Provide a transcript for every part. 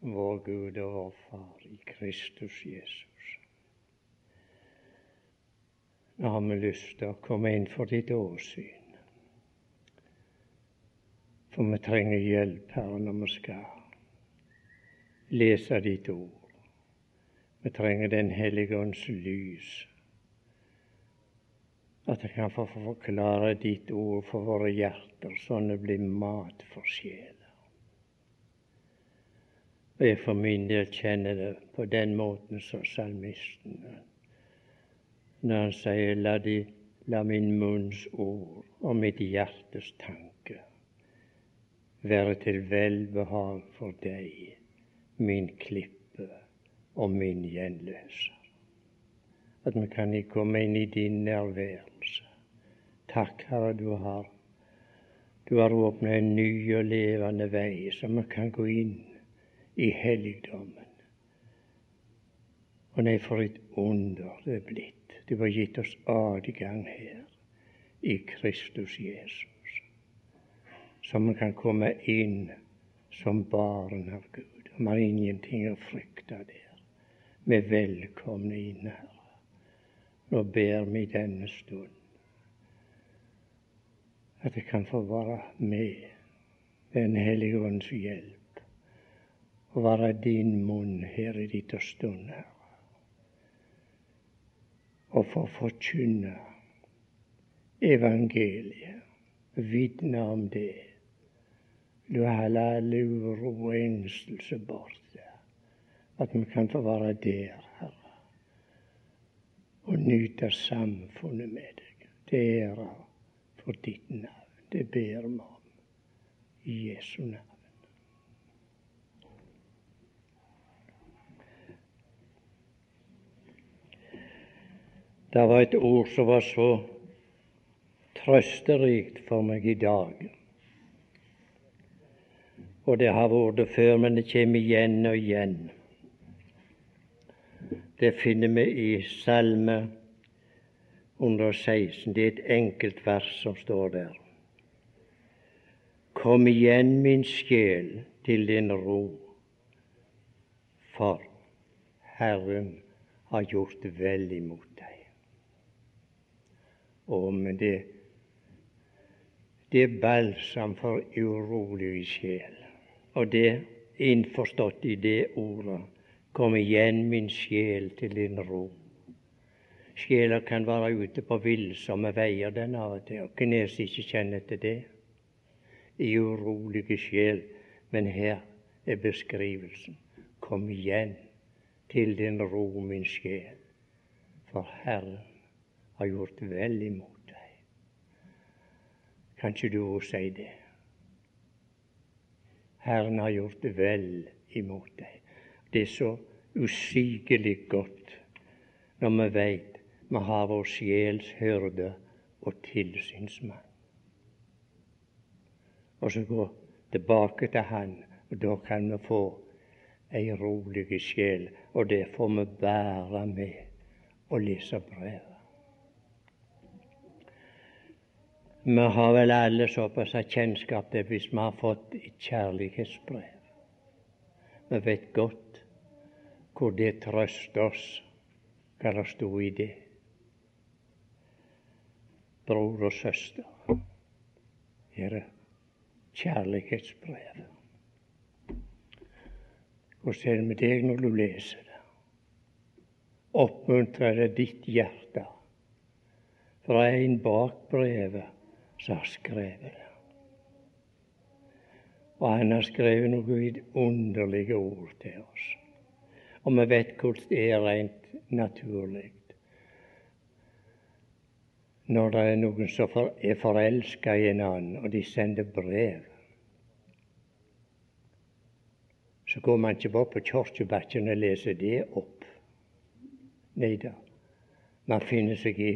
vår Gud og vår Far i Kristus Jesus. Nå har vi lyst til å komme inn for ditt åsyn. For vi trenger hjelp, Herre, når vi skal lese ditt ord. Vi trenger Den hellige ånds lys. At jeg kan få forklare ditt ord for våre hjerter, sånn det blir mat for sjela. Og jeg for min del kjenner det på den måten som salmisten når han sier la, de, la min munns ord og mitt hjertes tanke være til velbehag for deg, min klippe og min gjenløser. At vi kan komme inn i din nærværelse. Takk, Herre, du har du har åpnet en ny og levende vei, som vi kan gå inn i helligdommen. Og nei, for et under det er blitt. Du har gitt oss adgang her i Kristus Jesus, så vi kan komme inn som barn av Gud. Vi har ingenting å frykte der. Vi er velkomne inn, Herre. Nå ber vi denne stund at jeg kan få være med Den hellige ånds hjelp å være din munn her i ditt stund, Herre, og få forkynne evangeliet, vitne om det. Du holder all uro og engstelse borte. At vi kan få være der, Herre, og nyte samfunnet med deg. Det ære for ditt navn. Det ber vi om i Jesu navn. Det var et ord som var så trøsterikt for meg i dag. Og det har vært det før, men det kommer igjen og igjen. Det finner vi i Salme 116. Det er et enkelt vers som står der. Kom igjen, min sjel, til din ro, for Herren har gjort vel imot men det, det er balsam for urolig sjel. Og det innforstått i det ordet Kom igjen, min sjel, til din ro. Sjela kan være ute på villsomme veier den av og til, og er ikke kjenner til det? I urolige sjel. Men her er beskrivelsen. Kom igjen til din ro, min sjel, for Herren har gjort vel imot deg. Kan ikke du òg si det? Herren har gjort vel imot deg. Det er så usigelig godt når vi veit vi har vår sjels hyrde og tilsynsmann. Og så gå tilbake til Han, og da kan vi få ei rolig sjel, og det får vi bære med og lese brev. Vi har vel alle såpass kjennskap til hvis vi har fått et kjærlighetsbrev. Vi vet godt hvor det trøster oss, hva det sto i det. Bror og søster, her er kjærlighetsbrevet. Hvordan er det med deg når du leser det? Oppmuntrer det ditt hjerte fra en bak brevet som har skrevet det. Og han har skrevet noen vidunderlige ord til oss. Og vi vet hvordan det er rent naturlig. Når det er noen som er forelska i en annen, og de sender brev, så går man ikke bare på kirkebakken og leser det opp. Nei da. Man finner seg i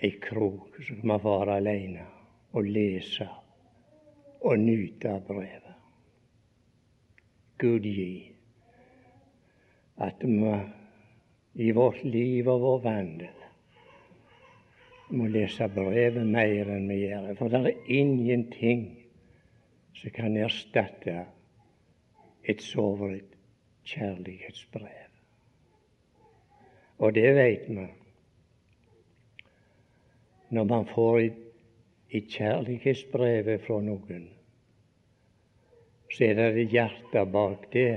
ei krok, så kan være aleine og lese og nyte av brevet. Gud gi at vi i vårt liv og vår vandel må lese brevet mer enn vi gjør. For det er ingenting som kan erstatte et såret kjærlighetsbrev. Og det veit vi. Når man får et, et kjærlighetsbrev fra noen, så er det hjertet hjerte bak det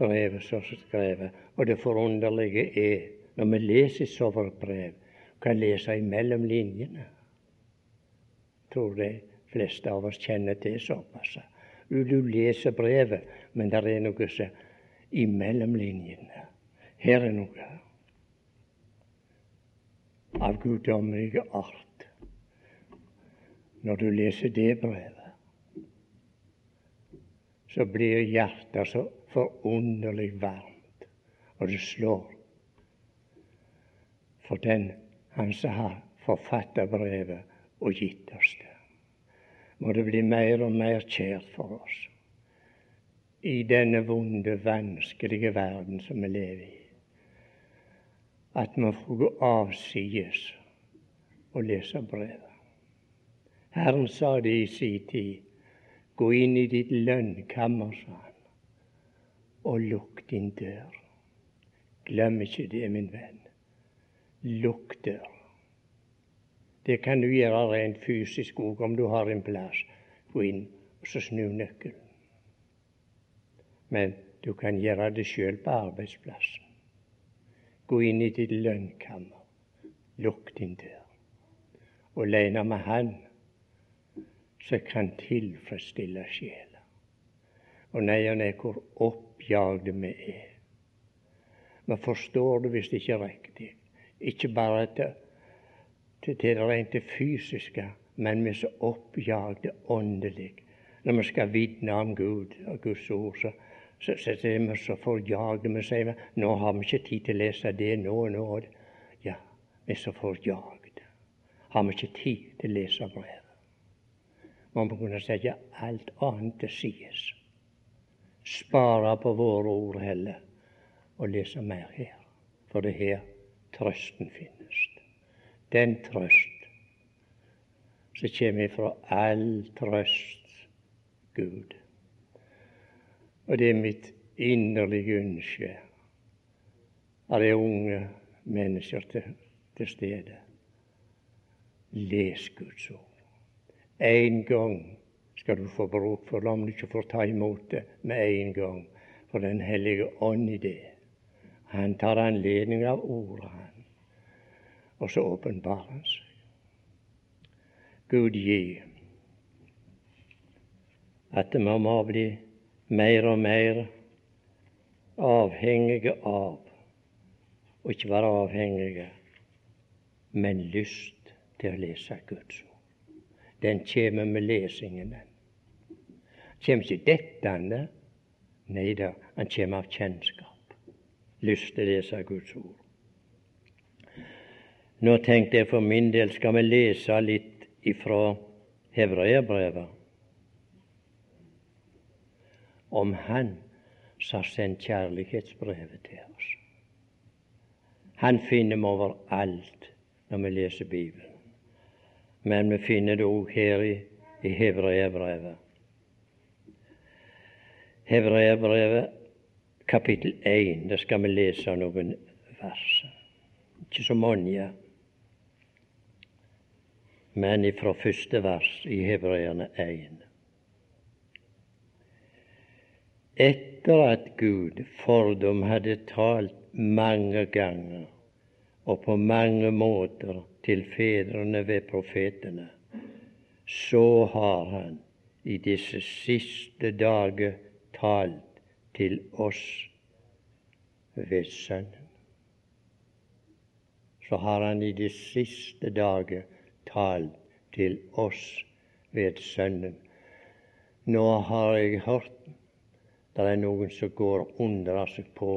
brevet som er skrevet. Og det forunderlige er, når vi leser et sånt brev, kan lese imellom linjene. Jeg tror de fleste av oss kjenner til såpass. Du leser brevet, men det er noe som imellom linjene. Her er noe av guddommelig art. Når du leser det brevet, så blir hjertet så forunderlig varmt, og det slår for den han som har forfattet brevet og gitt oss det. Må det bli mer og mer kjært for oss i denne vonde, vanskelige verden som vi lever i, at vi får gå avsides og lese brevet. Herren sa det i sin tid. Gå inn i ditt lønnkammer, sa han, og lukk din dør. Glem ikke det, min venn. Lukk dør. Det kan du gjøre rent fysisk òg, om du har en plass. Gå inn og så snu nøkkelen. Men du kan gjøre det sjøl på arbeidsplassen. Gå inn i ditt lønnkammer, lukk din dør, og alene med Han som kan tilfredsstille sjela. Og nei og nei, hvor oppjagde vi er. Vi forstår det hvis det ikke er riktig. Ikke bare til, til, til det rent fysiske, men vi er så oppjagde åndelig. Når vi skal vitne om Gud og Guds ord, så så, så, så er vi så forjagde. Vi sier nå har vi ikke tid til å lese det nå og nå. Ja, vi er så forjagde. Har vi ikke tid til å lese brevet? Man må kunne sette alt annet til side. Spare på våre ord heller, og lese mer her. For det er her trøsten finnes. Den trøst som kommer fra all trøst Gud. Og det er mitt inderlige ønske av de unge mennesker til, til stede. Les Guds ord. En gang skal du få bruk for det, om du ikke får ta imot det med en gang. For Den hellige ånd i det. Han tar anledning av ordet, han. Og så åpenbarer han seg. Gud gi at vi må bli mer og mer avhengige av og ikke være avhengige, men lyst til å lese Guds ord. Den kommer med lesingen, den. Kommer ikke dettende. Nei da, han kommer av kjennskap. Lyst til å lese Guds ord. Nå tenkte jeg for min del skal vi lese litt ifra Hebreabrevet om Han som har sendt kjærlighetsbrevet til oss. Han finner vi overalt når vi leser Bibelen. Men vi finner det òg her i, i Hebreabrevet. Hebreabrevet kapittel 1, der skal vi lese noen vers. Ikke så mange, men ifra første vers i Hebreerne 1 etter at Gud fordom hadde talt mange ganger og på mange måter til fedrene ved profetene, så har han i disse siste dager talt til oss ved Sønnen. Så har han i de siste dager talt til oss ved Sønnen. Nå har jeg hørt det er noen som går og undrer seg på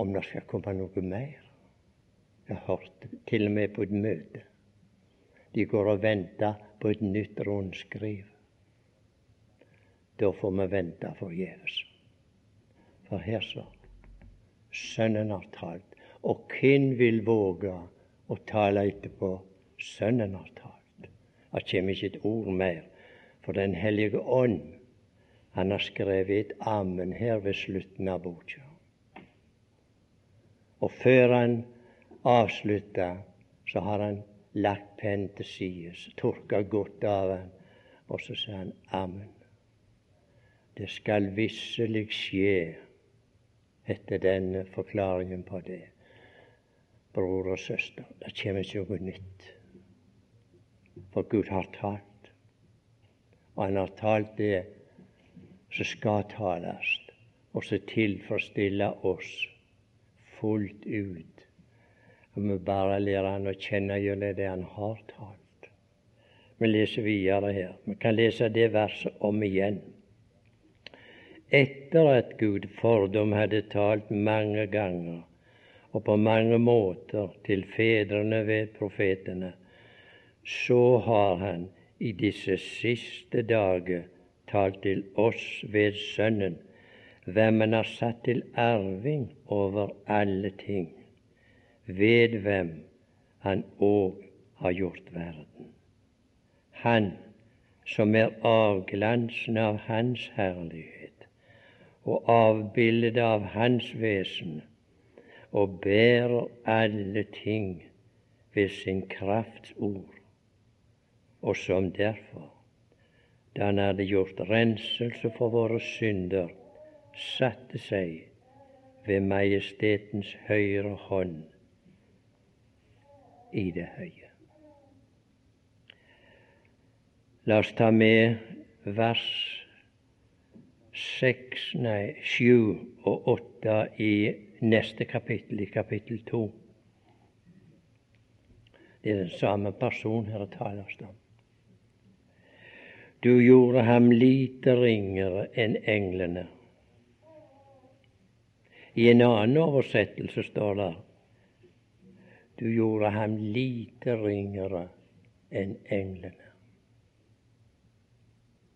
om det skal komme noe mer. Jeg hørte til og med på et møte. De går og venter på et nytt rundskriv. Da får vi vente forgjeves. For her så Sønnen har talt. Og hvem vil våge å tale etterpå? Sønnen har talt. Det kommer ikke et ord mer. For Den hellige ånd Han har skrevet et ammen her ved slutten av boka. Og før han avslutta, så har han lagt pennen til side, tørka godt av han, og så sa han ammen. Det skal visselig skje etter denne forklaringen på det. Bror og søster, det kommer ikke noe nytt. For Gud har talt. Og han har talt det som skal tales, og som tilfredsstiller oss fullt ut. Og vi bare lærer han å kjenne gjennom det han har talt. Vi leser videre her. Vi kan lese det verset om igjen. Etter at Gud fordom hadde talt mange ganger og på mange måter til fedrene ved profetene, så har han i disse siste dager talt til oss ved Sønnen, hvem han har satt til arving over alle ting, ved hvem han òg har gjort verden. Han som er avglansen av Hans herlighet og avbildet av Hans vesen, og bærer alle ting ved sin krafts ord, og som derfor, da han hadde gjort renselse for våre synder, satte seg ved Majestetens høyre hånd i det høye. La oss ta med vers seks, nei, sju og åtte i neste kapittel, i kapittel to. Det er den samme person her det tales om. Du gjorde ham lite ringere enn englene i en annen oversettelse står det du gjorde ham lite ringere enn englene.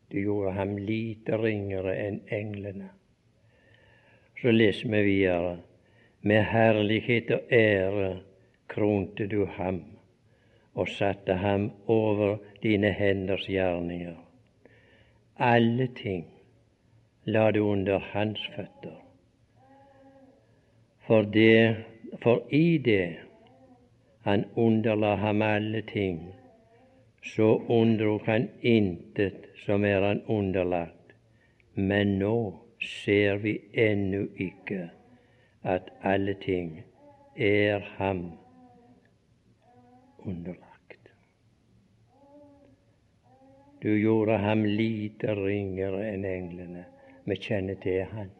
Du gjorde ham lite ringere enn englene. Så leser vi videre. Med herlighet og ære kronte du ham og satte ham over dine henders gjerninger. Alle ting la du under hans føtter for, det, for i det han underla ham alle ting, så undrok han intet som er han underlagt. Men nå ser vi ennå ikke at alle ting er ham underlagt. Du gjorde ham lite ringere enn englene. Vi kjenner til han.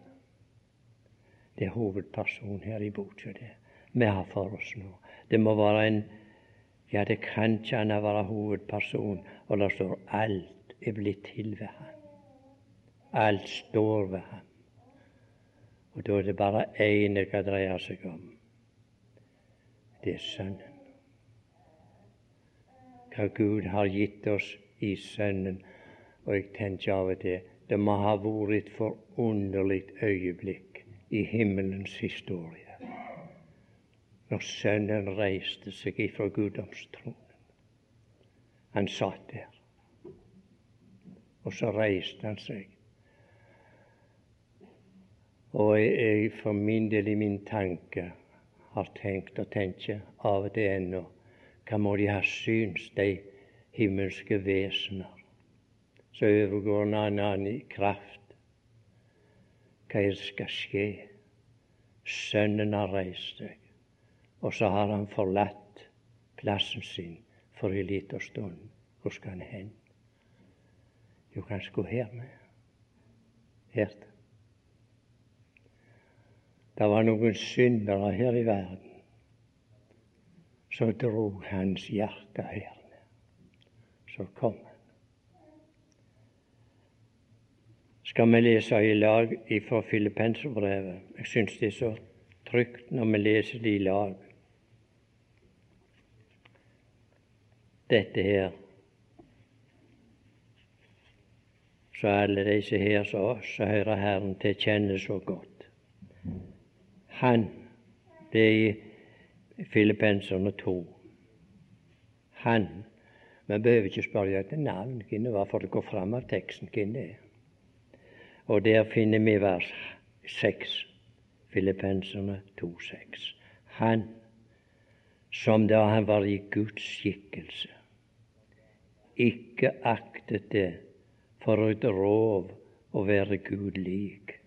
Det er hovedpersonen her i boka, det vi har for oss nå. Det må være en Ja, det kan ikke annet være hovedperson, og det står alt er blitt til ved ham. Alt står ved ham. Og da er det bare én det kan dreie seg om. Det er Sønnen. Hva Gud har gitt oss i Sønnen. Og jeg tenker av og til det må ha vært et forunderlig øyeblikk i himmelens historie. Når Sønnen reiste seg ifra guddomstronen. Han satt der, og så reiste han seg. Og jeg for min del i min tanke har tenkt og tenker av og til ennå hva må de ha syns, de himmelske vesener som overgår en annen i kraft hva er det skal skje. Sønnen har reist seg, og så har han forlatt plassen sin for en liten stund. Hvor skal han hen? Jo, han skulle her med. Her. Det var noen syndere her i verden som drog hans hjerte her. Så kom han. skal vi lese i lag fra Filippenserbrevet. Jeg syns det er så trygt når vi leser det i lag. Dette her. Så alle disse her som oss, som hører Herren til, kjenner så godt. Han, det er i Filippenserne to. Han. Vi behøver ikke spørre etter navn, hvem var, for det går fram av teksten hvem det er. Og der finner vi vers 6, Filippenserne 2,6. Han som da han var i Guds skikkelse, ikke aktet det for et rov å være Gud lik,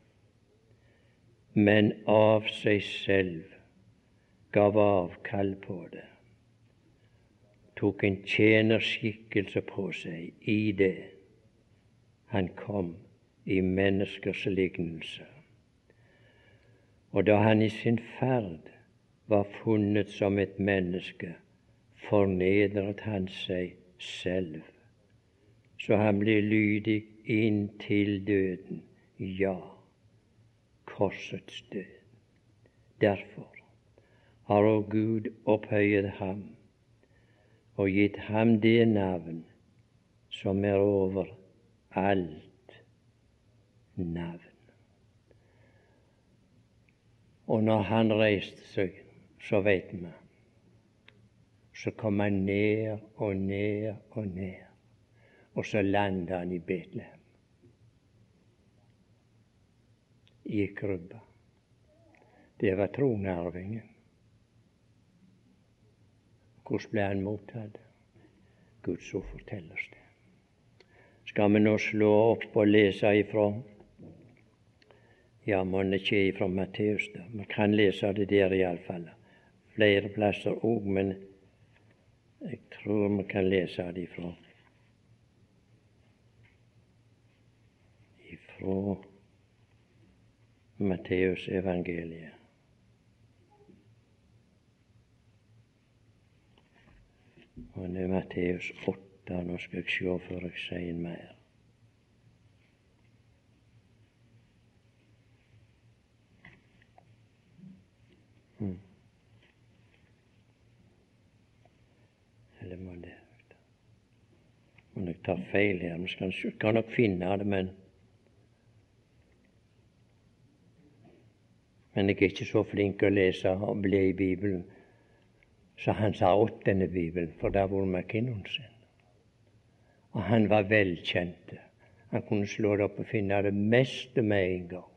men av seg selv gav avkall på det, tok en tjenerskikkelse på seg i det han kom i menneskers lignelse. Og da han i sin ferd var funnet som et menneske, fornedret han seg selv, så han ble lydig inntil døden, ja, korsets død. Derfor har òg Gud opphøyet ham og gitt ham det navn som er over alt navn. Og når han reiste seg så veit vi. Så kom han ned og ned og ned, og så landa han i Betlehem. I krybba. Det var tronarvingen. Hvordan ble han mottatt? Guds ord forteller oss det. Skal vi nå slå opp og lese ifra Ja, mon ikke ifra Matteus, da. Vi kan lese det der iallfall flere plasser òg, men jeg tror vi kan lese det ifra ifra Matteus evangeliet. Og det er Matteus 8. Nå skal jeg se før jeg sier mer. Mm. Eller må det Om jeg ta feil her? Vi skal, skal nok finne det, men Men jeg er ikke så flink å lese og bli i Bibelen. Så han sa åttende Bibelen, for der var McKinnon sin. Og han var velkjent. Han kunne slå det opp og finne det meste med en gang.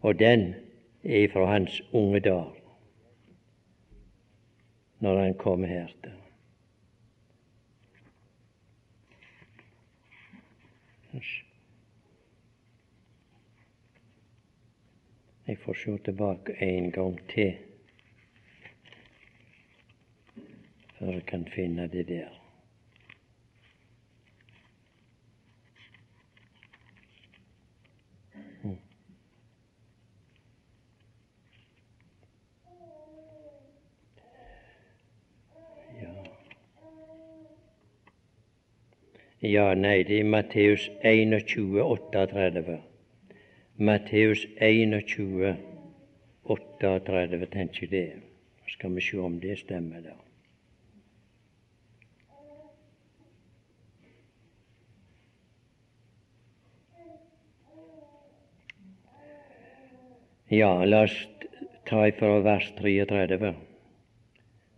Og den er fra hans unge dag når han kom her til. Jeg får se tilbake en gang til før jeg kan finne det der. Ja, nei, det er Matteus 21, 38. Matteus 21, 38, tenker jeg det. Skal vi se om det stemmer, da. Ja, la oss ta ifra vers 33.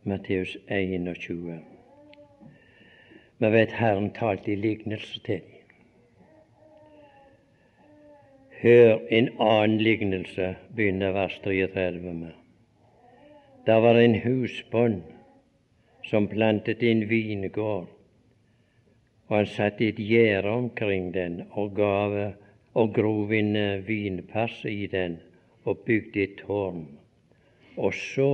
Matteus 21. Vi vet Herren talte i lignelse til dem. Hør en annen lignelse, begynner vers 33 med. Det var en husbond som plantet en vingård, og han satte et gjerde omkring den og, gav, og grov en vinpass i den og bygde et tårn. Og så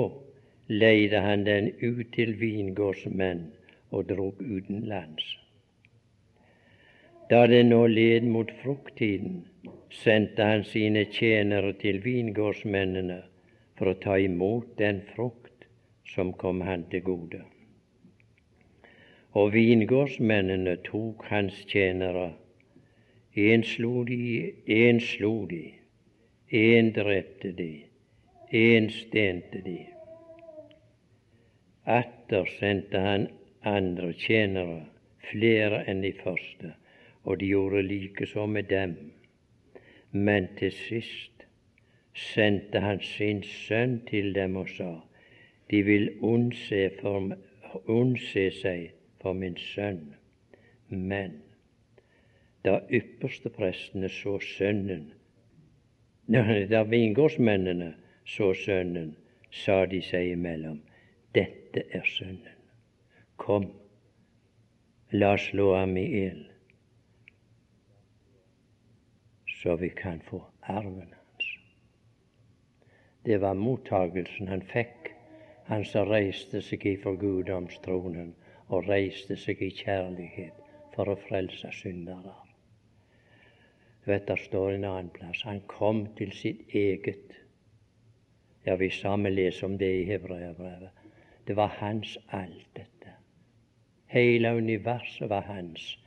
leide han den ut til vingårdsmenn og drog utenlands. Da det nå led mot frukttiden, sendte han sine tjenere til vingårdsmennene for å ta imot den frukt som kom han til gode. Og vingårdsmennene tok hans tjenere. En slo de, en slo de, en drepte de, en stente de. Atter sendte han andre tjenere, flere enn de første, og de gjorde likeså med dem. Men til sist sendte han sin sønn til dem og sa:" De vil unnse, for, unnse seg for min sønn. Men da ypperste prestene så Sønnen, da vingårdsmennene så Sønnen, sa de seg imellom, dette er Sønnen. Kom, la oss slå ham i ild, så vi kan få arven hans. Det var mottagelsen han fikk, han som reiste seg ifra guddomstronen og reiste seg i kjærlighet for å frelse syndere. Vet, der står en annen plass han kom til sitt eget. Ja, vi sammen leser om det i Hebreabrevet. Det var hans alt, dette. Hele universet var hans.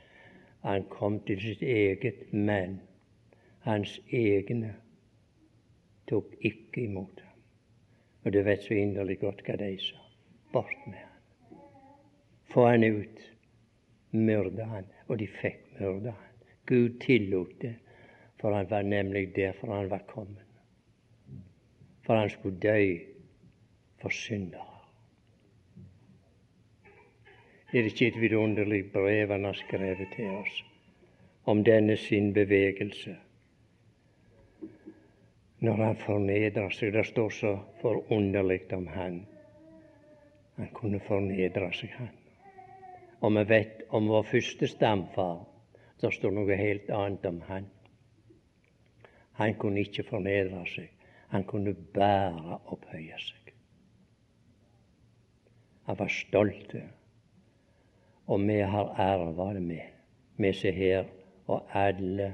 Han kom til sitt eget, men hans egne tok ikke imot ham. Og du vet så inderlig godt hva de sa. Bort med han. Få han ut. Myrde han. Og de fikk myrde han. Gud tillot det for han var nemlig derfor han var kommet. For han skulle dø for syndere. Er det ikke et vidunderlig brev han har skrevet til oss om denne sin bevegelse? Når han fornedrer seg. Det står så forunderlig om han. Han kunne fornedre seg, han. Og vi vet om vår første stamfar. Det står noe helt annet om han. Han kunne ikke fornedre seg. Han kunne bare opphøye seg. Han var stolt. Og vi har arva det med, vi som her, og alle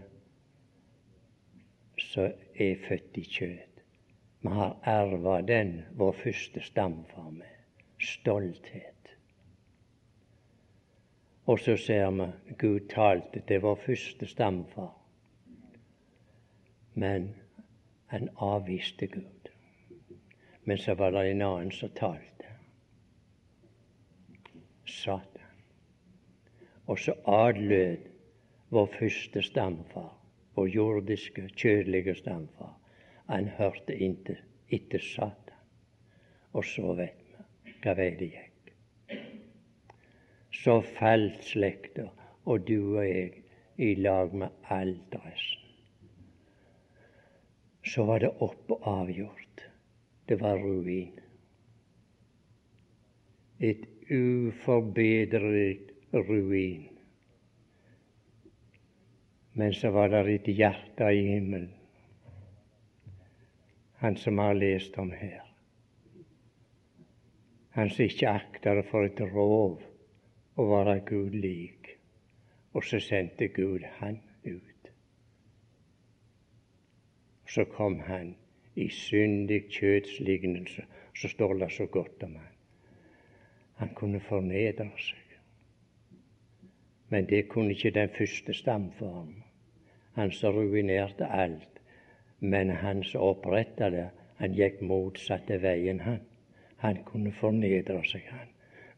som er født i kjøtt. Vi har arva den vår første stamfar med. Stolthet. Og så ser vi Gud talte til vår første stamfar men han avviste Gud. Men så var det en annen som talte. Satan. Og så adlød vår første stamfar, vår jordiske, kjødelige stamfar. Han hørte ikke etter Satan. Og så vet vi hva vei det gikk. Så falt slekta, og du og jeg, i lag med all resten så var det opp og avgjort. Det var ruin. Et uforbedret ruin. Men så var det et hjerte i himmelen. Han som har lest om her. Han som ikke akter for et rov å være Gud lik. Og så sendte Gud han ut så kom han i syndig kjøtslignelse. Så står det så godt om han. Han kunne fornedre seg. Men det kunne ikke den første stamform. Han som ruinerte alt. Men han som oppretta det, han gikk motsatte veien, han. Han kunne fornedre seg, han.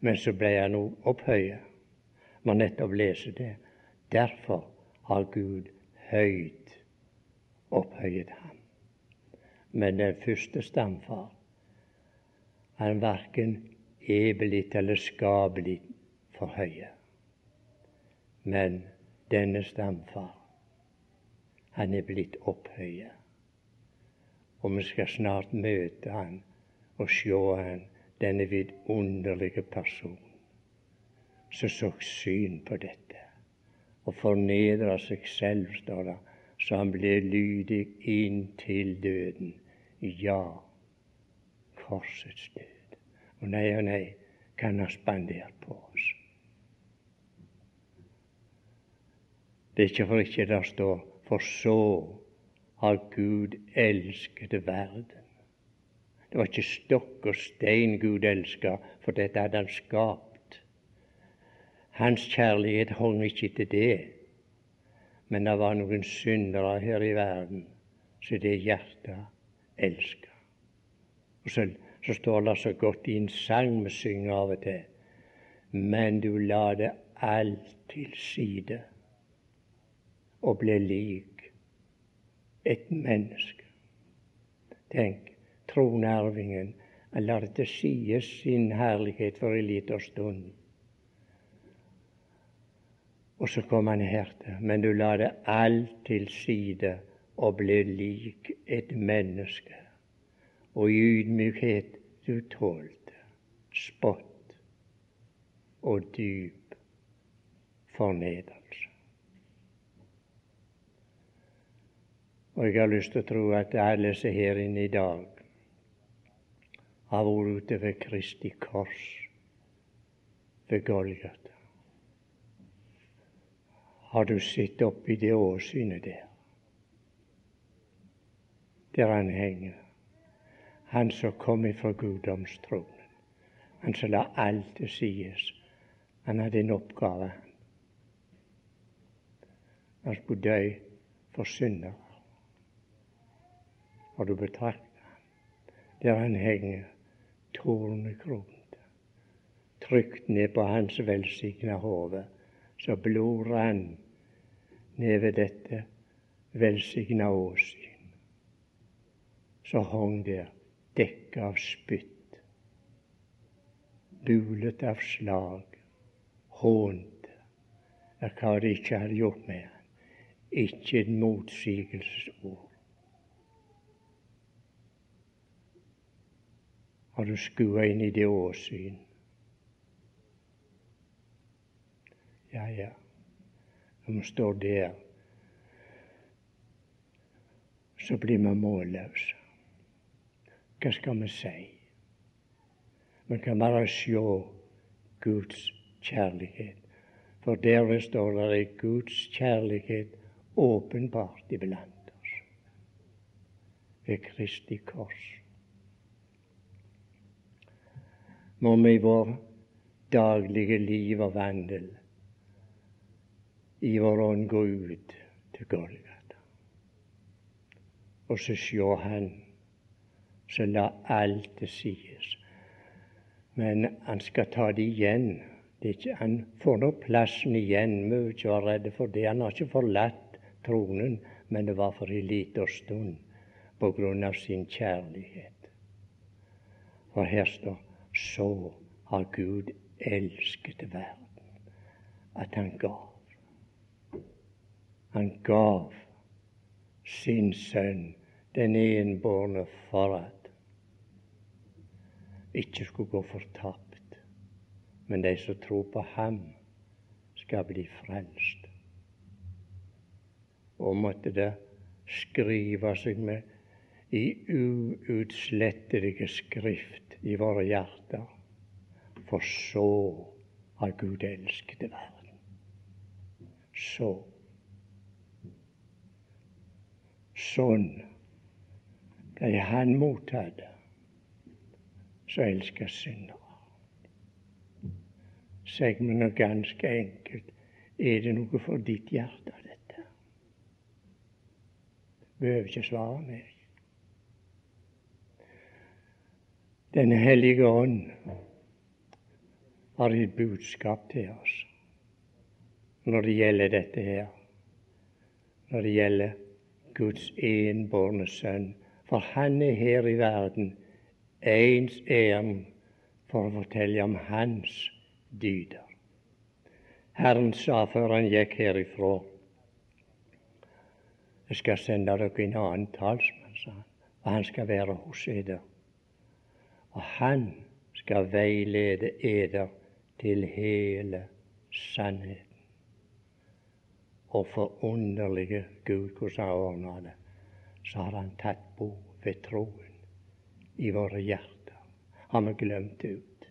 Men så ble han opphøyet. Må nettopp lese det. Derfor har Gud høyt opphøyet ham. Men den første stamfar, han verken er blitt eller skal bli forhøyet. Men denne stamfar, han er blitt opphøyet. Og vi skal snart møte han og se han, denne vidunderlige person som så syn på dette og fornedra seg selv, står det, så han ble lydig inntil døden. Ja, korsets død. Og nei og nei kan ha spandert på oss. Det er ikke for ikke det står for så har Gud elsket verden. Det var ikke stokk og stein Gud elska, for dette hadde Han skapt. Hans kjærlighet hang ikke til det. Men det var noen syndere her i verden så det hjertet elska. Så, så, står det så godt i en sang vi synger av og til. Men du la det alt til side og ble lik et menneske. Tenk, tronarvingen. Han lar det til side sin herlighet for en liten stund Og så kom han her til. Men du la det alt til side og ble lik et menneske. Og i ydmykhet du tålte spott og dyp fornedrelse. Og jeg har lyst til å tro at alle som er her inne i dag, har vært ute ved Kristi kors, ved Golgata. Har du sett oppi det åsynet der? Der han henger. Han som kom ifra guddomstronen. Han som la alt til sides. Han hadde en oppgave. Han skulle dø for synder. Har du betraktet ham? Der han henger, tornekronet, trykt ned på hans velsigna hode, så blod rann ned ved dette velsigna åsyn. Så hong der, dekka av spytt, bulet av slag, hånte av hva de ikke hadde gjort med han. Ikke et motsigelsesord. Har du skua inn i det åsyn? Ja, ja. Når vi står der, så blir vi målløse. Hva skal vi si? Vi kan bare se Guds kjærlighet. For der står det Guds kjærlighet åpenbart iblant oss ved Kristi kors. må vi i vår daglige liv og vandel i vår ånd gå ut til Golgata og så sjå Han som la alt til sides. Men han skal ta det igjen. Det ikke, han får nå plassen igjen. Vi må ikke være for det. Han har ikke forlatt tronen, men det var for en liten stund på grunn av sin kjærlighet. For her står så har Gud elsket verden at han gav. Han gav sin sønn, den enbårne, for at ikke skulle gå fortapt, men de som tror på ham, skal bli frelst. Og måtte det skrive seg med i uutslettelige skrift i våre hjerter. For så har Gud elsket verden. Så. Sånn de han mottatt, så elsker syndere. Sier meg nå ganske enkelt. Er det noe for ditt hjerte, dette? Behøver ikke svare meg. Den hellige ånd har et budskap til oss når det gjelder dette her, når det gjelder Guds enbårne sønn. For han er her i verden ens ærend for å fortelle om hans dyder. Herren sa før han gikk herifra Jeg skal sende dere en annen talsmann, sa han, og han skal være hos eder. og han skal veilede eder til hele sannheten. Og forunderlige Gud, hvordan han ordna det, så har han tatt bo ved troen i våre hjerter. Har vi glemt det ut?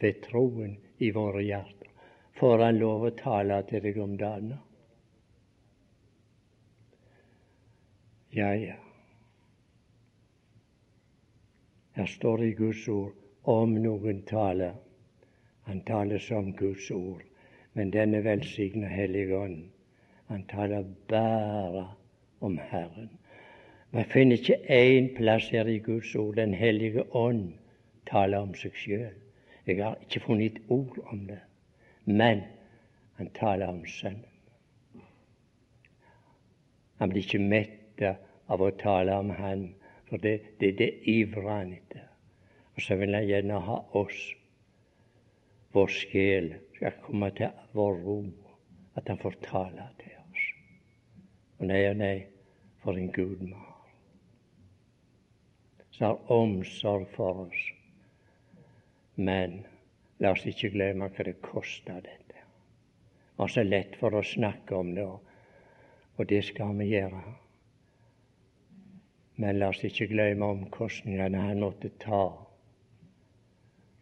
Ved troen i våre hjerter. Får han lov å tale til deg om dagen? Ja, ja. Her står det i Guds ord om noen taler. Han taler som Guds ord. Men denne velsigna Hellige Ånd, han taler bare om Herren. Vi finner ikke én plass her i Guds ord Den hellige ånd taler om seg sjøl. Jeg har ikke funnet et ord om det. Men han taler om Sønnen. Han blir ikke mett av å tale om Han, for det, det, det ivrer han etter. Og så vil han gjerne ha oss, vår sjel skal komme til vår ro, at han får tale til oss. Og nei og nei, for en Gud vi har. Som har omsorg for oss. Men la oss ikke glemme hva det koster, dette. Vi har så lett for å snakke om det, og det skal vi gjøre. Men la oss ikke glemme omkostningene han måtte ta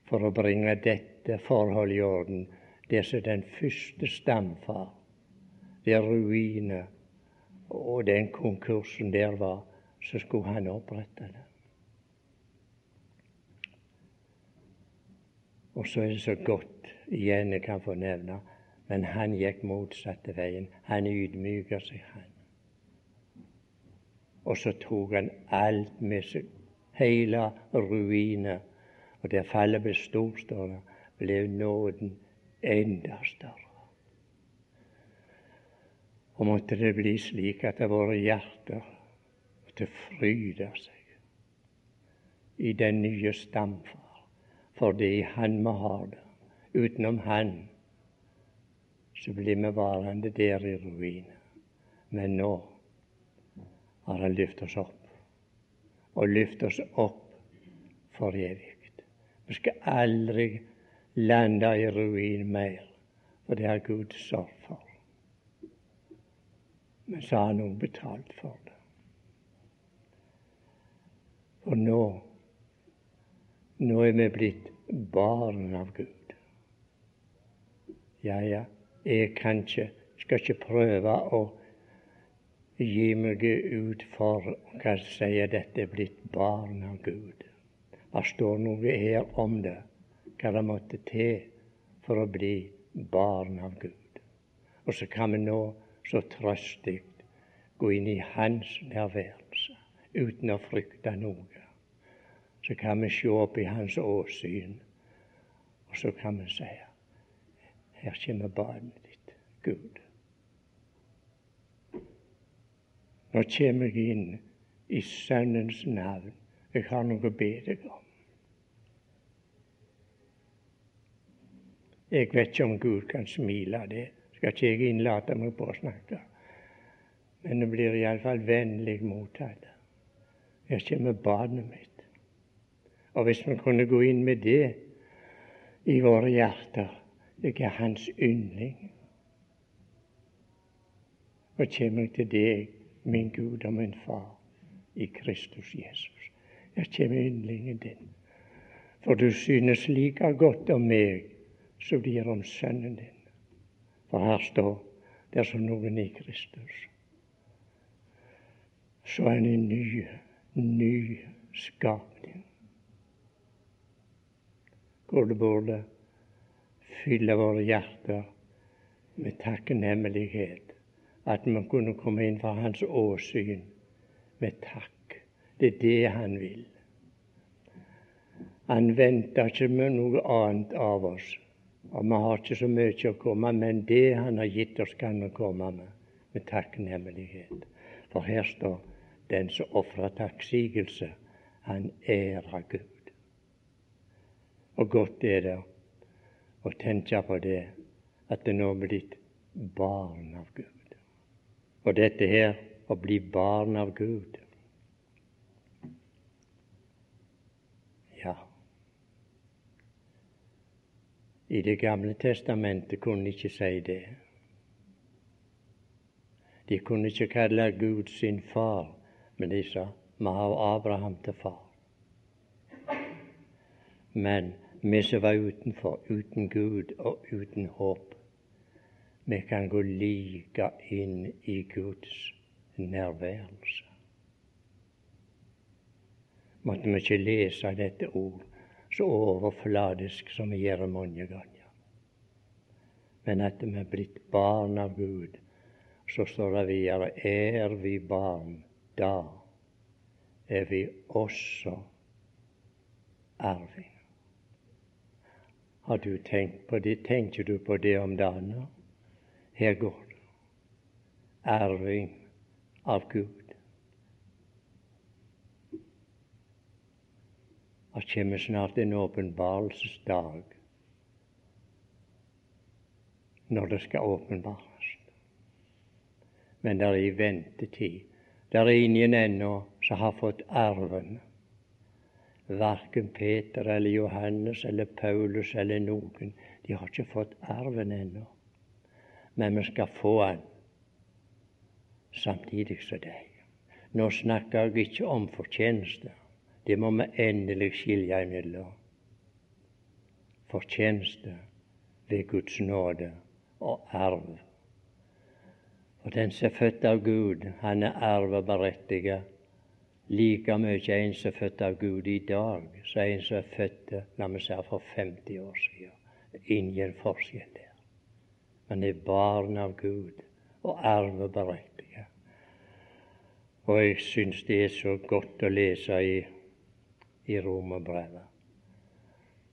for å bringe dette forholdet i orden. Det som den første stamfar, det ruiner og den konkursen der var, så skulle han opprette det. Og så er det så godt igjen jeg kan få nevne, men han gikk motsatte veien. Han ydmyker seg, han. Og så tok han alt med seg, hele ruiner. Og der fallet ble stort, står det, ble nåden enda større. Og måtte det bli slik at våre hjerter måtte fryde seg i den nye stamfar, for det er Han vi har det. Utenom Han så blir vi varende der i ruiner. Men nå har Han løftet oss opp, og løftet oss opp for evig. Vi skal aldri lande i ruin mer, for det har Gud sørget for. Men så har han òg betalt for det. For nå nå er vi blitt barn av Gud. Ja, ja, jeg kan ikke, skal ikke prøve å gi meg ut for hva sier dette er blitt barn av Gud. Det står noe her om det, hva det måtte til for å bli barn av Gud. Og så kan vi nå så trøstig gå inn i Hans nærværelse uten å frykte noe. Så kan vi se opp i Hans åsyn, og så kan vi si her kommer barnet ditt, Gud. Nå kommer jeg inn i Sønnens navn. Jeg har noe å be deg om. Jeg vet ikke om Gud kan smile av det. Skal ikke jeg innlate meg på å snakke. Men det blir iallfall vennlig mottatt. Her kommer barnet mitt. Og hvis vi kunne gå inn med det i våre hjerter Jeg er hans yndling. Og kommer jeg til deg min Gud og min Far i Kristus Jesus. Jeg kommer yndlingen din. For du synes like godt om meg som blir han Sønnen din. For her står dersom noen i Kristus, så er han en ny, ny skapning. Hvor det burde fylle våre hjerter med takknemlighet at vi kunne komme inn fra Hans åsyn med takk. Det er det Han vil. Han venter ikke med noe annet av oss. Og vi har ikke så mye å komme med, men det Han har gitt oss, kan vi komme med med takknemlighet. For her står den som ofrer takksigelse, han ærer Gud. Og godt er det å tenke på det, at det nå er blitt barn av Gud. Og dette her å bli barn av Gud Ja. I Det gamle testamentet kunne de ikke si det. De kunne ikke kalle Gud sin far, men de sa vi har Abraham til far. Men vi som var utenfor, uten Gud og uten håp, vi kan gå like inn i Guds nærværelse. Måtte vi ikke lese dette ord så overfladisk som vi gjør mange ganger. Men at vi er blitt barn av Gud, så står det videre er vi barn, da er vi også arving. Har du tenkt på det? Tenker du på det om dagen? Her går det. Arving av Gud. Det kommer snart en åpenbarelsesdag når det skal åpenbares. Men det er i ventetid. Det er ingen ennå som har fått arven. Verken Peter eller Johannes eller Paulus eller noen. De har ikke fått arven ennå. Men vi skal få den samtidig som deg. Nå snakker jeg ikke om fortjeneste. Det må vi endelig skilje imellom. Fortjeneste ved Guds nåde og arv. Og den som er født av Gud, han er arveberettiget like mye en som er født av Gud i dag, som en som er født la meg si, for 50 år siden. Ingen forskjell der. Man er barn av Gud og arveberettiget. Og jeg syns det er så godt å lese i, i Romerbrevet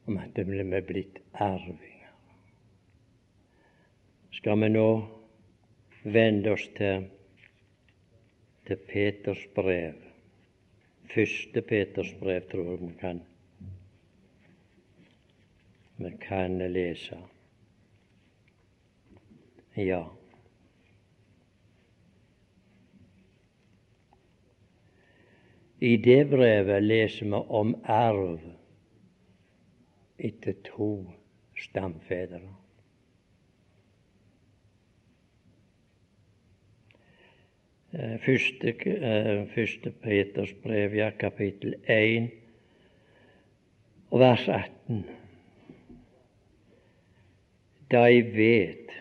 om at vi er blitt arvinger. Skal vi nå vende oss til, til Peters brev? Første Peters brev, tror jeg vi kan, vi kan lese. Ja. I det brevet leser vi om arv etter to stamfedre. Første, eh, første Peters brev, ja, kapittel 1 vers 18. Da vet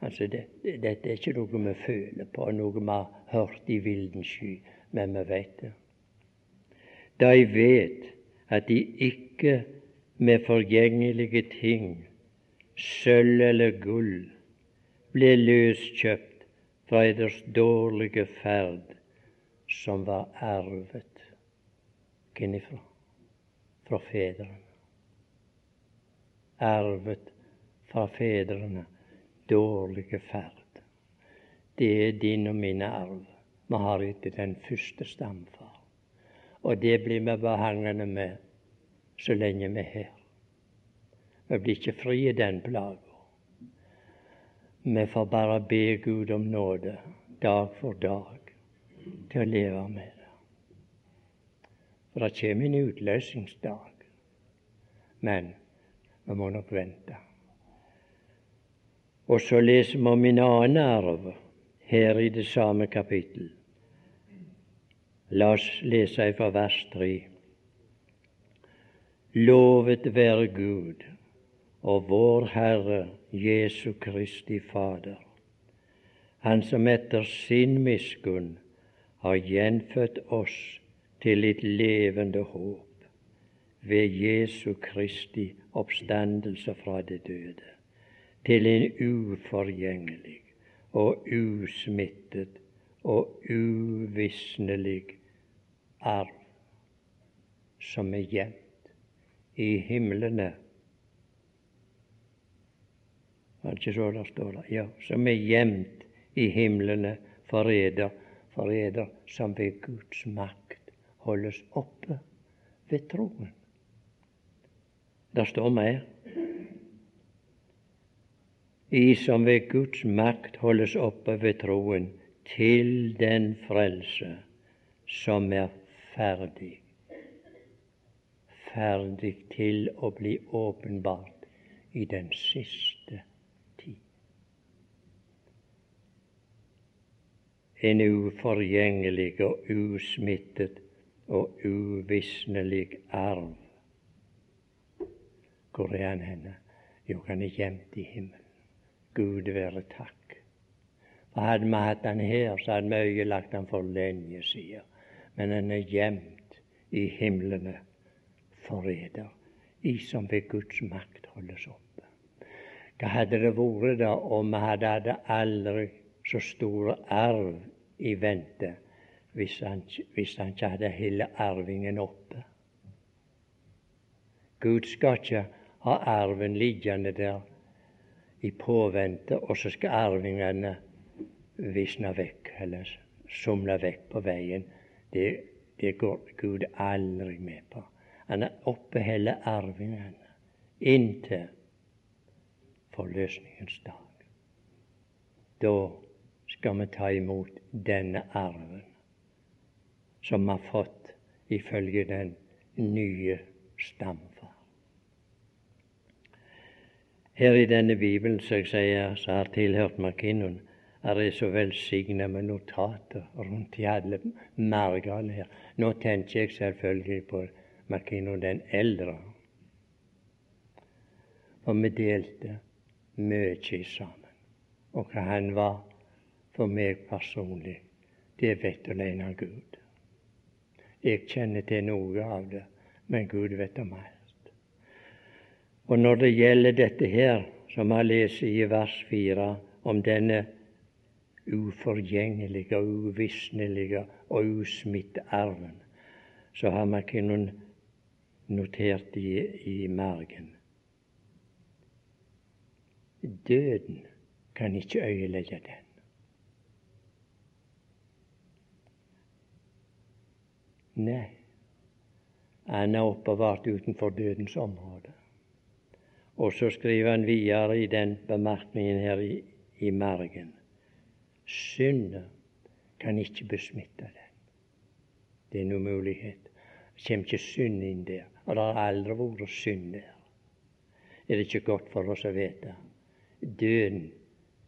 altså det, Dette er ikke noe vi føler på, noe vi har hørt i vilden sky, men vi vet det da vet at de ikke med forgjengelige ting, sølv eller gull, ble løskjøpt fra eders dårlige ferd, som var arvet. Hvorifra? Fra fedrene. Arvet fra fedrene dårlige ferd. Det er din og min arv vi har etter den første stamfar. Og det blir vi behangende med så lenge vi er her. Vi blir ikke fri i den plaga. Vi får bare be Gud om nåde dag for dag til å leve med det. For det kommer en utløsningsdag. Men vi må nok vente. Og så leser vi om en annen arv her i det samme kapittel. La oss lese fra vers 3. Lovet være Gud og vår Herre Jesu Kristi Fader, Han som etter sin miskunn har gjenfødt oss til et levende håp ved Jesu Kristi oppstandelse fra det døde, til en uforgjengelig og usmittet og uvisnelig arv som er gjemt i himlene. Er det ikke så det står? der? Ja, som er gjemt i himlene for eder, som ved Guds makt holdes oppe ved troen. Det står mer. I som ved Guds makt holdes oppe ved troen til den frelse som er ferdig, ferdig til å bli åpenbart i den siste tid. En uforgjengelig og usmittet og uvisnelig arv. Hvor er han henne? Jo, han er gjemt i himmelen. Gud være takk. For hadde vi hatt han her, så hadde vi øyelagt han for lenge siden men den er gjemt i himlene forræder, i som ved Guds makt holdes oppe. Hva hadde det vært da om vi hadde hatt aldri så stor arv i vente hvis han, hvis han ikke hadde hele arvingen oppe? Gud skal ikke ha arven liggende der i påvente, og så skal arvingene visne vekk, eller somle vekk på veien. Det, det går Gud aldri med på. Han er oppeholder arvingene inntil forløsningens dag. da skal vi ta imot denne arven som vi har fått ifølge den nye stamfar. Her i denne Bibelen som jeg sier, som har tilhørt McKinnon, er det så velsigna med notater rundt i alle margene her. Nå tenker jeg selvfølgelig på McKinnon den eldre. Og vi delte mye sammen. Og hva han var for meg personlig, det vet alene Gud. Jeg kjenner til noe av det, men Gud vet om alt. Og når det gjelder dette her, som vi leser i vers 4, om denne uforgjengelige uvisnelige og usmitte arven, så har ikke noen notert i, i margen. Døden kan ikke øyelegge den. Nei, han er oppbevart utenfor dødens område. Og så skriver han videre i den bemerkningen her i, i margen. Synden kan ikke besmitte den. Det er en umulighet. Det kommer ikke synd inn der. Og det har aldri vært synd der. Er det ikke godt for oss å vite? Døden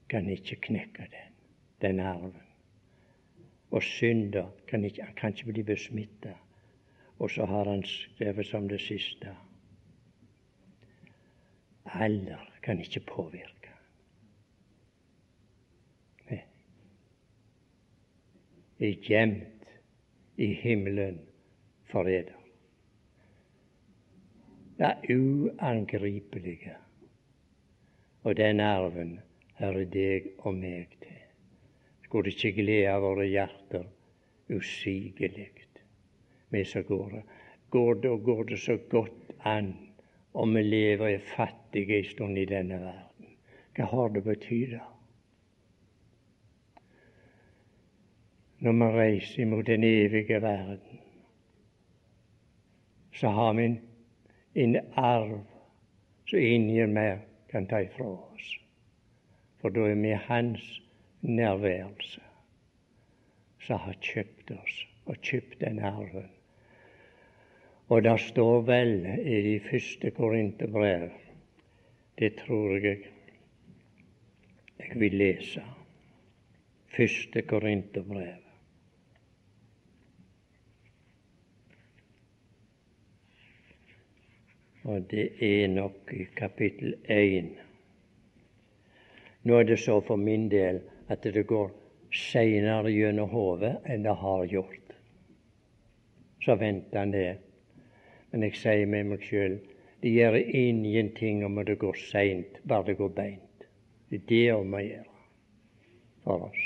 kan ikke knekke den, den arven. Og synda kan ikke, kan ikke bli besmitta. Og så har han skrevet som det siste Alder kan ikke påvirke. Nei. Er gjemt i himmelen for eder. Det er uangripelige. Og den arven hører deg og meg til skulle ikke glede våre hjerter usigelig. Vi som går det. går det og går det så godt an om vi lever i fattige en stund i denne verden. Hva har det betydd? Når vi reiser mot den evige verden, så har vi en, en arv som ingen mer kan ta ifra oss. For da er vi hans nærværelse som har kjøpt oss og kjøpt den arven. Og det står vel i de første Korinterbrev, det tror jeg jeg vil lese, første Korinterbrev. Og det er nok i kapittel én. Nå er det så for min del at det går seinere gjennom hodet enn det har gjort. Så venter han det. Men jeg sier med meg sjøl det gjør ingenting om det går seint, bare det går beint. Det er det om å gjøre for oss.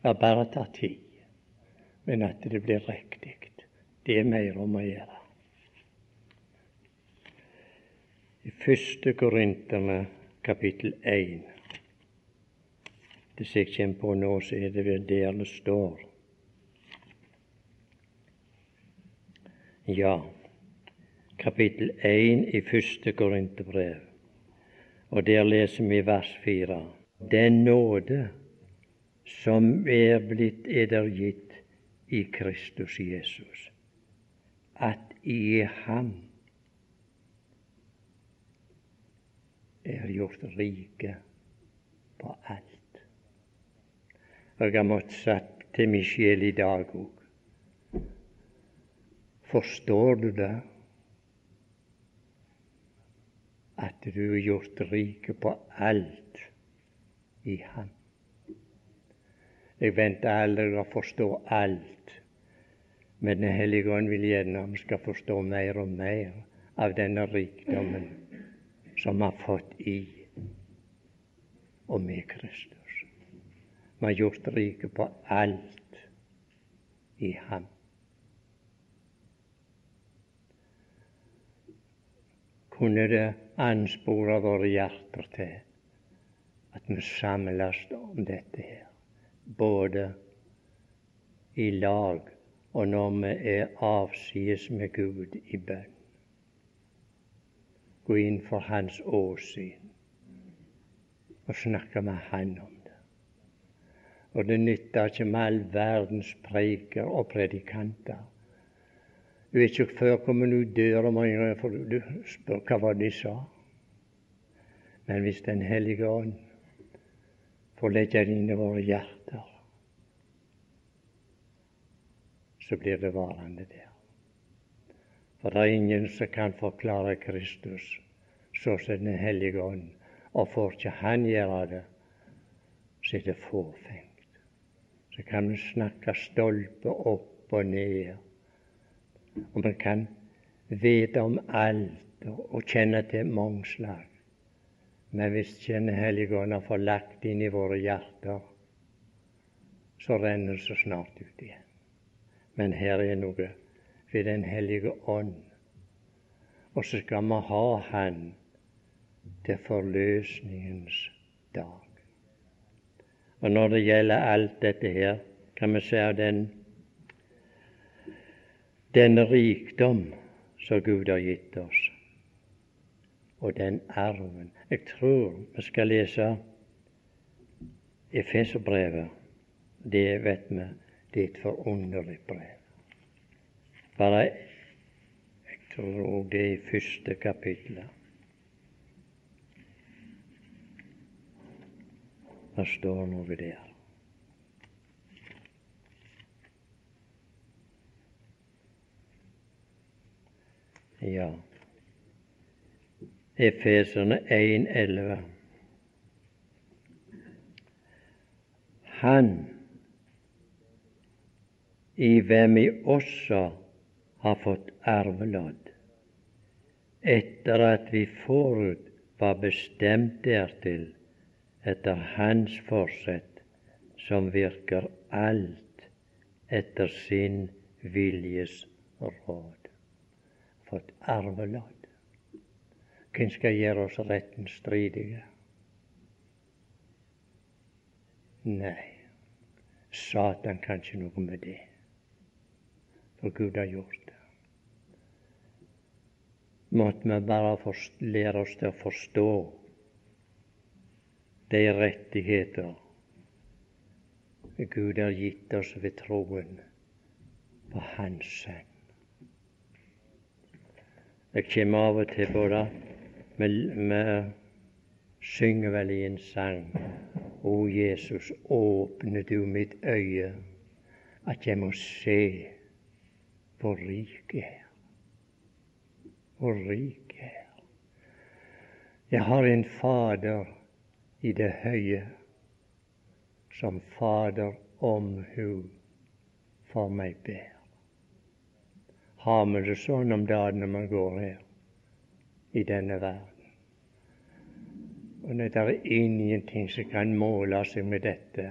Det bare tatt tid. Men at det blir riktig, det er mer om å gjøre. I første Korinterne kapittel 1 det som jeg kommer på nå, så er det vel der det står. Ja, kapittel 1 i første Korinterbrev. Og der leser vi vers 4. Den nåde som er blitt eder gitt i Kristus Jesus, at i ham er gjort rike på alt. Jeg har måttet til min sjel i dag òg. Forstår du det? At du er gjort rike på alt i Han. Jeg venter aldri å forstå alt, men Den hellige ånd vil gjerne vi skal forstå mer og mer av denne rikdommen som vi har fått i og med Kristus. Vi har gjort rike på alt i Ham. Kunne det anspore våre hjerter til at vi samles om dette her, både i lag og når vi er avsides med Gud i bønn. Gå inn for Hans åsyn og snakke med Han om. Og det nytter ikke med all verdens preiker og predikanter. Du vet ikke før kommer du døra mange mange for du spør hva var de sa. Men hvis Den hellige ånd får legge det inn i våre hjerter, så blir det varende der. For det er ingen som kan forklare Kristus så som Den hellige ånd, og får ikke Han gjøre det, så er det fåfengt. Så kan vi snakke stolpe opp og ned og vi kan vite om alt og kjenne til mange slag. Men hvis kjenne Hellige Ånd har fått lagt inn i våre hjerter, så renner det så snart ut igjen. Men her er noe ved Den hellige ånd. Og så skal vi ha Han til forløsningens dag. Og når det gjelder alt dette her, kan vi se av den denne rikdom som Gud har gitt oss, og den arven. Jeg tror vi skal lese Efeserbrevet. Det vet vi, det er et forunderlig brev. Bare Jeg tror det er i første kapittel. Det står noe der. Ja. Efeserne 1,11. Han i hvem vi også har fått arvelodd, etter at vi forut var bestemt dertil etter Hans forsett, som virker alt etter sin viljes råd fått arvelodd. Hvem skal gjøre oss retten stridige? Nei, Satan kan ikke noe med det, for Gud har gjort det. Måtte vi bare lære oss til å forstå de rettigheter Gud har gitt oss ved troen på Hans sønn. Jeg kommer av og til på det. Vi synger vel i en sang O Jesus, åpne du mitt øye, at jeg må se hvor rik jeg er. Hvor rik jeg er. Jeg har en Fader i det høye, som Fader omhu for meg ber har vi det sånn om dagen når vi går her i denne verden. Og det er ingenting som kan måle seg med dette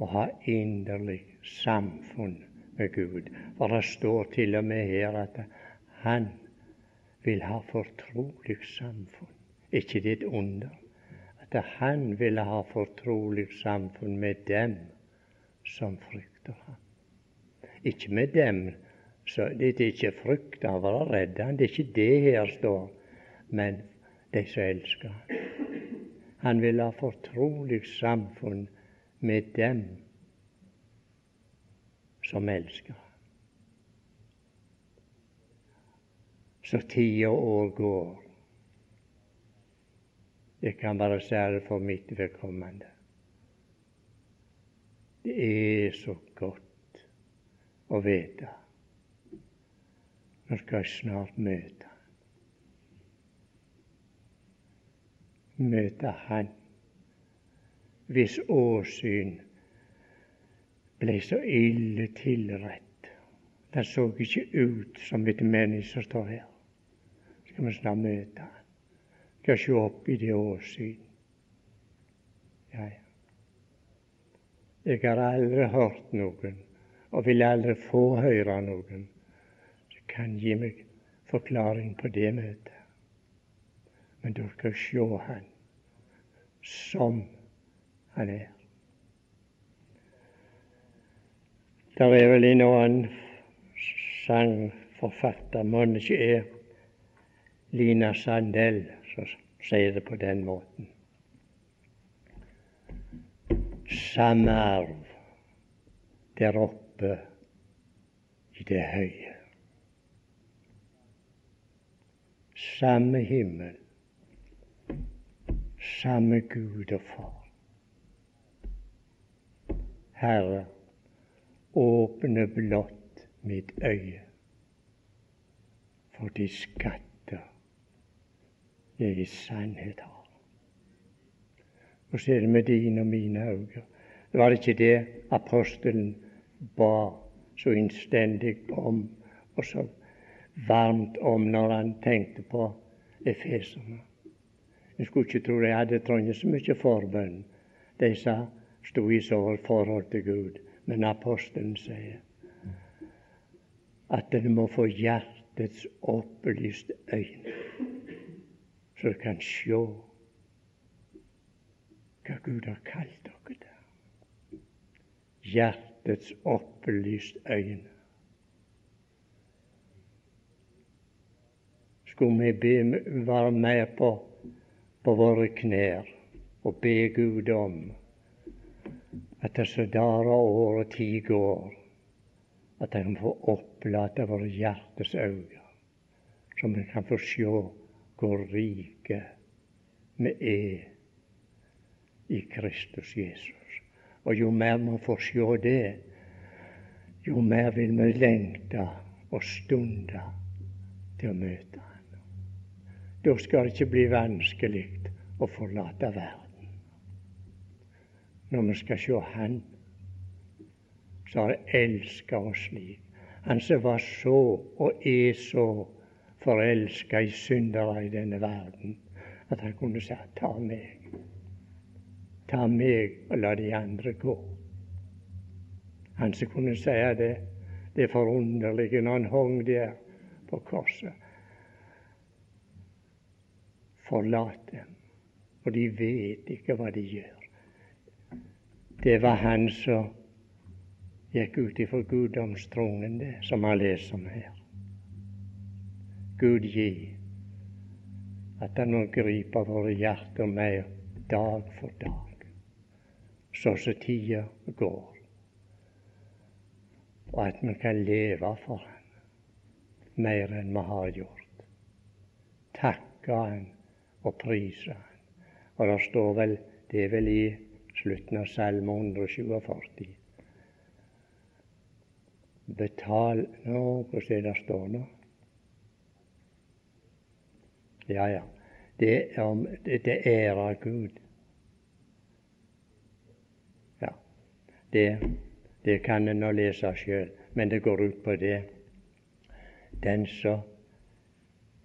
å ha inderlig samfunn med Gud. For det står til og med her at han vil ha fortrolig samfunn. ikke det et under? At han ville ha fortrolig samfunn med dem som frykter ham. Ikke med dem så det er ikke frykt av å være redd. Det er ikke det her står, men de som elsker Han vil ha fortrolig samfunn med dem som elsker Så tida år går. Jeg kan bare si for mitt vedkommende. Det er så godt å vite nå skal jeg snart møte Han. Møte Han hvis åsyn ble så ille tilrett. Det så ikke ut som et menneske står her. Skal vi snart møte Han. Skal se opp i det åsyn. Ja, ja. Jeg har aldri hørt noen, og vil aldri få høre noen, kan gi meg forklaring på det møtet. Men du skal se Han som Han er. Det er vel en annen sangforfatter, mon ikke er Lina Sandell, som sier det på den måten. samme arv der oppe i det høye. Samme himmel, samme Gud og Far. Herre, åpne blott mitt øye for de skatter jeg i sannhet. Og så er det med dine og mine øyne. Var ikke det apostelen ba så innstendig om, og så varmt om når han tenkte på efeserne? En skulle ikke tro de hadde trengt så mye forbønn. De sa sto i så forhold til Gud. Men apostelen sier at en må få hjertets opplyste øyne, så dere kan sjå hva Gud har kalt dere til. Hjertets opplyst øyne. Skulle vi be, være med på, på våre knær og be Gud om at disse dager og år og tid går, at de kan få opplate våre hjertes øyne, så vi kan få se hvor rike vi er i Kristus Jesus. Og jo mer vi får se det, jo mer vil vi lengte og stunde til å møte Han. Da skal det ikke bli vanskelig å forlate verden når vi skal se Han som har elska oss slik. Han som var så og er så forelska i syndere i denne verden at han kunne si ta meg. Ta meg og la de andre gå. Han som kunne si det, det forunderlige når han hong der på korset. Forlat dem, for de vet ikke hva de gjør. Det var han som gikk ut ifra guddomstronen, det som han leser om her. Gud gi at han må gripe våre hjerter mer dag for dag, så som tida går, og at vi kan leve for Han mer enn vi har gjort. Takke Han og prise Han. Og det står vel, det er vel i slutten av Salme 147. Betal Nå, hvordan er det står nå? Ja, ja. Det, om, det ærer Gud. Ja, det, det kan en nå lese sjøl, men det går ut på det. Den som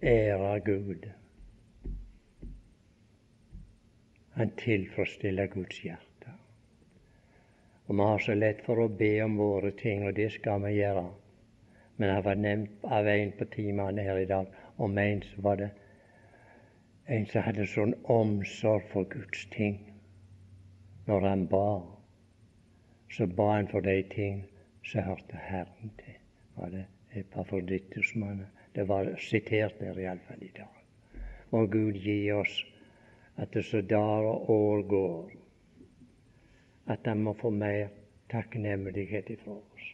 ærer Gud, han tilfredsstiller Guds hjerte. Og vi har så lett for å be om våre ting, og det skal vi gjøre. Men det var nevnt av en på timene her i dag om en som var det en som hadde sånn omsorg for Guds ting. Når han ba, så ba han for de ting som hørte Herren til. Var det Epafrodittusmannen? Det var sitert der iallfall i dag. Må Gud gi oss at det så dager og år går, at han må få mer takknemlighet ifra oss.